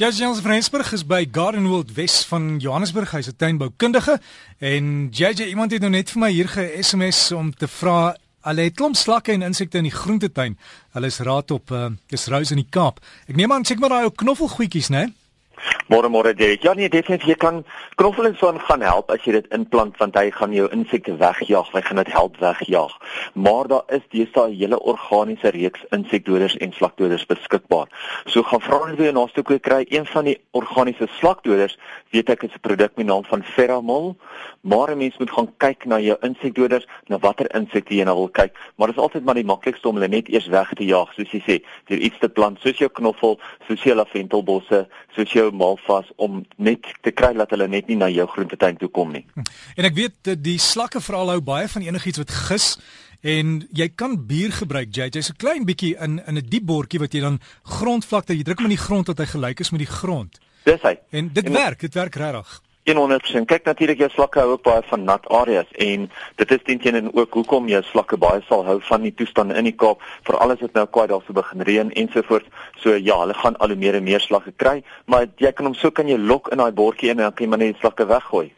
Jazz Jans Frensburg is by Garden World Wes van Johannesburg. Hy's 'n tuinboukundige en JJ iemand het nou net vir my hier ge-SMS om te vra Hulle het klomp slakke en insekte in die groentetuin. Hulle is raad op uh, dis Rose in die Kaap. Ek neem aan seker maar daai ou knoffelgoedjies, né? Nee? Môre môre Derek. Ja nee, definitief jy kan knoffel en son gaan help as jy dit inplant want hy gaan jou insekte wegjaag, hy gaan dit help wegjaag. Maar daar is deesdae 'n hele organiese reeks insekdoders en slakdoders beskikbaar. So gaan vra net weer naaste koe kry een van die organiese slakdoders, weet ek is 'n produk met naam van Ferramol, maar 'n mens moet gaan kyk na jou insekdoders, na watter insekte jy nou wil kyk, maar dit is altyd maar die maklikste om hulle net eers weg te jaag, soos jy sê, deur iets te plant soos jou knoffel, soos jou laventelbosse, soos jou malvas om net te kry dat hulle net nie na jou groentetuin toe kom nie. Hm. En ek weet die slakke veral hou baie van enigiets wat gis en jy kan bier gebruik jy jy's 'n klein bietjie in in 'n diep bordjie wat jy dan grondvlakte jy druk hom in die grond dat hy gelyk is met die grond. Dis hy. En dit en, werk, dit werk regtig. 100%. Kyk natuurlik jou slakke hou ook baie van nat areas en dit is teen teen ook hoekom jou slakke baie sal hou van die toestande in die Kaap vir alles wat nou kwai daarso begin reën ensovoorts. So ja, hulle gaan al hoe meer en meer slakke kry, maar jy kan hom so kan jy lok in daai bordjie en dan kan jy maar net die slakke weggooi.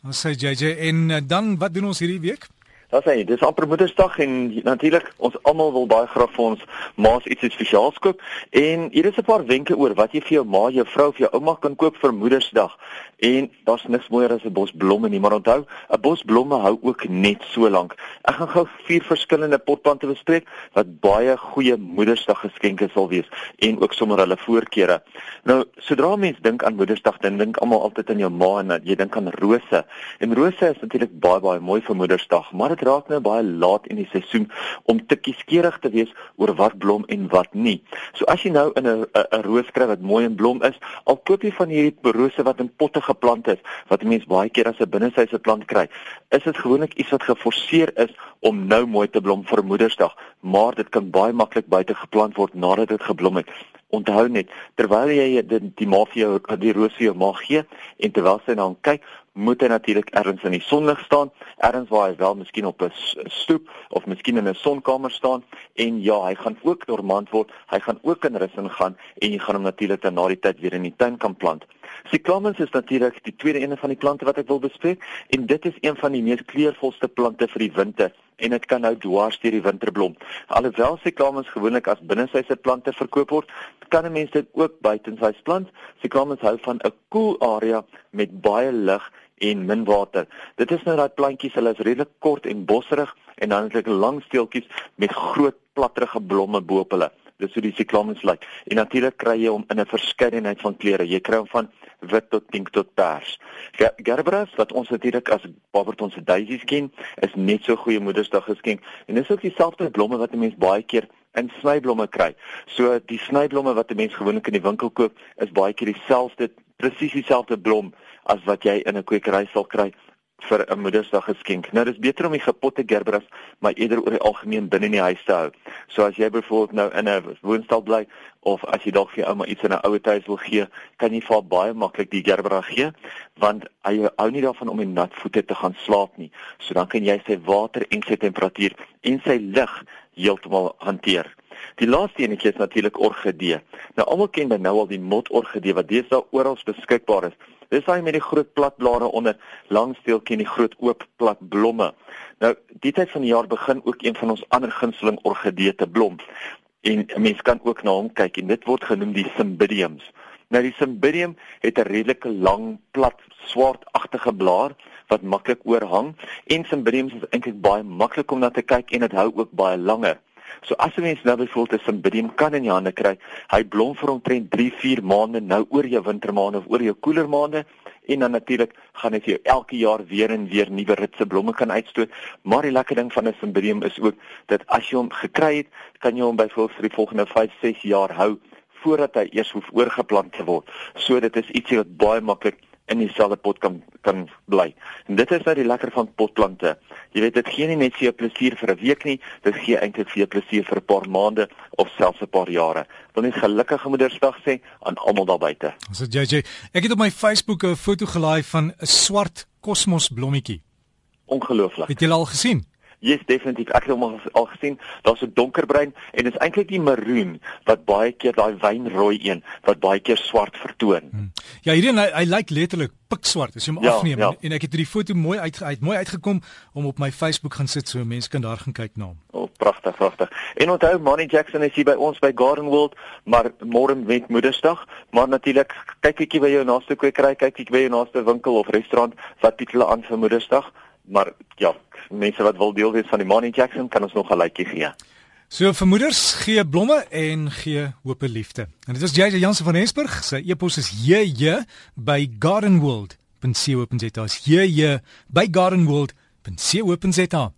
Ons sê JJ en eh, dan wat doen ons hierdie week? Dit sê dis amper Moedersdag en natuurlik ons almal wil baie graag vir ons ma's iets spesiaals koop en hier is 'n paar wenke oor wat jy vir jou ma, jou vrou of jou ouma kan koop vir Moedersdag. En daar's niks mooier as 'n bos blomme nie, maar onthou, 'n bos blomme hou ook net so lank. Ek gaan gou vier verskillende potplante bespreek wat baie goeie Moedersdag geskenke sal wees en ook sommer hulle voorkeure. Nou, sodra mense dink aan Moedersdag, dan dink almal altyd aan jou ma en jy dink aan rose. En rose is natuurlik baie baie mooi vir Moedersdag, maar dit raak nou baie laat in die seisoen om te kieskeurig te wees oor wat blom en wat nie. So as jy nou in 'n 'n roos kry wat mooi en blom is, al koop jy van hierdie rose wat in potte geplant is wat mense baie keer as 'n binnesyse plant kry, is dit gewoonlik iets wat geforseer is om nou mooi te blom vir Moedersdag, maar dit kan baie maklik buite geplant word nadat dit geblom het. Onthou net, terwyl jy die, die mafie die roos vir jou mag gee en terwyl sy dan kyk, moet hy natuurlik ergens in die sonlig staan, ergens waar hy wel miskien op 'n stoep of miskien in 'n sonkamer staan en ja, hy gaan ook dormant word, hy gaan ook in rus ingaan en jy gaan hom natuurlik dan na die tyd weer in die tuin kan plant. Cyclamens is natuurlik die tweede een van die plante wat ek wil bespreek en dit is een van die mees kleurvolste plante vir die winter en dit kan nou dwars deur die winter blom. Alhoewel Cyclamens gewoonlik as binnesyse plante verkoop word, kan 'n mens dit ook buitenshuis plant. Cyclamens hou van 'n koel cool area met baie lig en min water. Dit is nou daai plantjies, hulle is redelik kort en bosserig en dan het hulle lang steeltjies met groot platterige blomme bo-op hulle. Dis hoe die cyclamens lyk. En natuurlik kry jy hom in 'n verskeidenheid van kleure. Jy kry hom van wit tot pink tot pers. Gerberas wat ons natuurlik as Barberton se daisies ken, is net so goeie Moedersdag geskenk en dis ook dieselfde blomme wat 'n mens baie keer in snyblomme kry. So die snyblomme wat 'n mens gewoonlik in die winkel koop, is baie keer dieselfde presies dieselfde blom as wat jy in 'n kwekery sal kry vir 'n Moedersdag geskenk. Nou dis beter om die gepotte gerbras maar eerder oor die algemeen binne in die huis te hou. So as jy byvoorbeeld nou in 'n woonstel bly of as jy dalk vir jou ouma iets in 'n ouer huis wil gee, kan jy vir baie maklik die gerbras gee want hy hou nie daarvan om in nat voete te gaan slaap nie. So dan kan jy sy water en sy temperatuur en sy lig heeltemal hanteer. Die laaste enetjie is natuurlik orgidee. Nou almal ken dan nou al die motorgidee wat deesdae oral beskikbaar is. Dis daai met die groot platblare onder, lang steeltjie en die groot oop plat blomme. Nou, die tyd van die jaar begin ook een van ons ander gunsteling orgidee te blom. En 'n mens kan ook na hom kyk en dit word genoem die cymbidiums. Nou die cymbidium het 'n redelike lang, plat, swartagtige blaar wat maklik oorhang en cymbidiums is eintlik baie maklik om na te kyk en dit hou ook baie langer. So as 'n mens nou byvoorbeeld 'n Cymbidium kan in jou hande kry, hy blom vir omtrent 3-4 maande nou oor jou wintermaande of oor jou koeler maande en dan natuurlik gaan dit jou elke jaar weer en weer nuwe ritse blomme kan uitstoot. Maar die lekker ding van 'n Cymbidium is ook dat as jy hom gekry het, kan jy hom byvoorbeeld vir die volgende 5-6 jaar hou voordat hy eers hoef oorgeplant te word. So dit is ietsie wat baie maklik in dieselfde pot kan kan bly. En dit is nou die lekker van potplante. Jy weet dit gee nie net vir jou plesier vir 'n week nie, dit gee eintlik vir jou plesier vir 'n paar maande of selfs 'n paar jare. Wil net gelukkige Moedersdag sê aan almal daar buite. Ons het JJ. Ek het op my Facebook 'n foto gelaai van 'n swart kosmos blommetjie. Ongelooflik. Het jy al gesien? Jy's definitief ek het hom al, al gesien. Daar's so donkerbruin en dit is eintlik die maroon wat baie keer daai wynrooi een wat baie keer swart vertoon. Hmm. Ja, hierdie hy, hy lyk letterlik pikswart as jy hom ja, afneem ja. en ek het hierdie foto mooi uit uit mooi uitgekom om op my Facebook gaan sit so mense kan daar gaan kyk na hom. O, oh, pragtig, pragtig. En onthou Manny Jackson is hier by ons by Garden World, maar môre met Moedersdag, maar natuurlik kyk ek by jou naaste kwekery, kyk ek by jou naaste winkel of restaurant wat bied hulle aan vir Moedersdag, maar ja, mense wat wil deel wees van die Manny Jackson kan ons nog 'n likeie gee. So vir moeders gee blomme en gee hoop en liefde. En dit is JJ Jansen van Esburg. Sy e-pos is jj by gardenworld.co.za. Jj by gardenworld.co.za.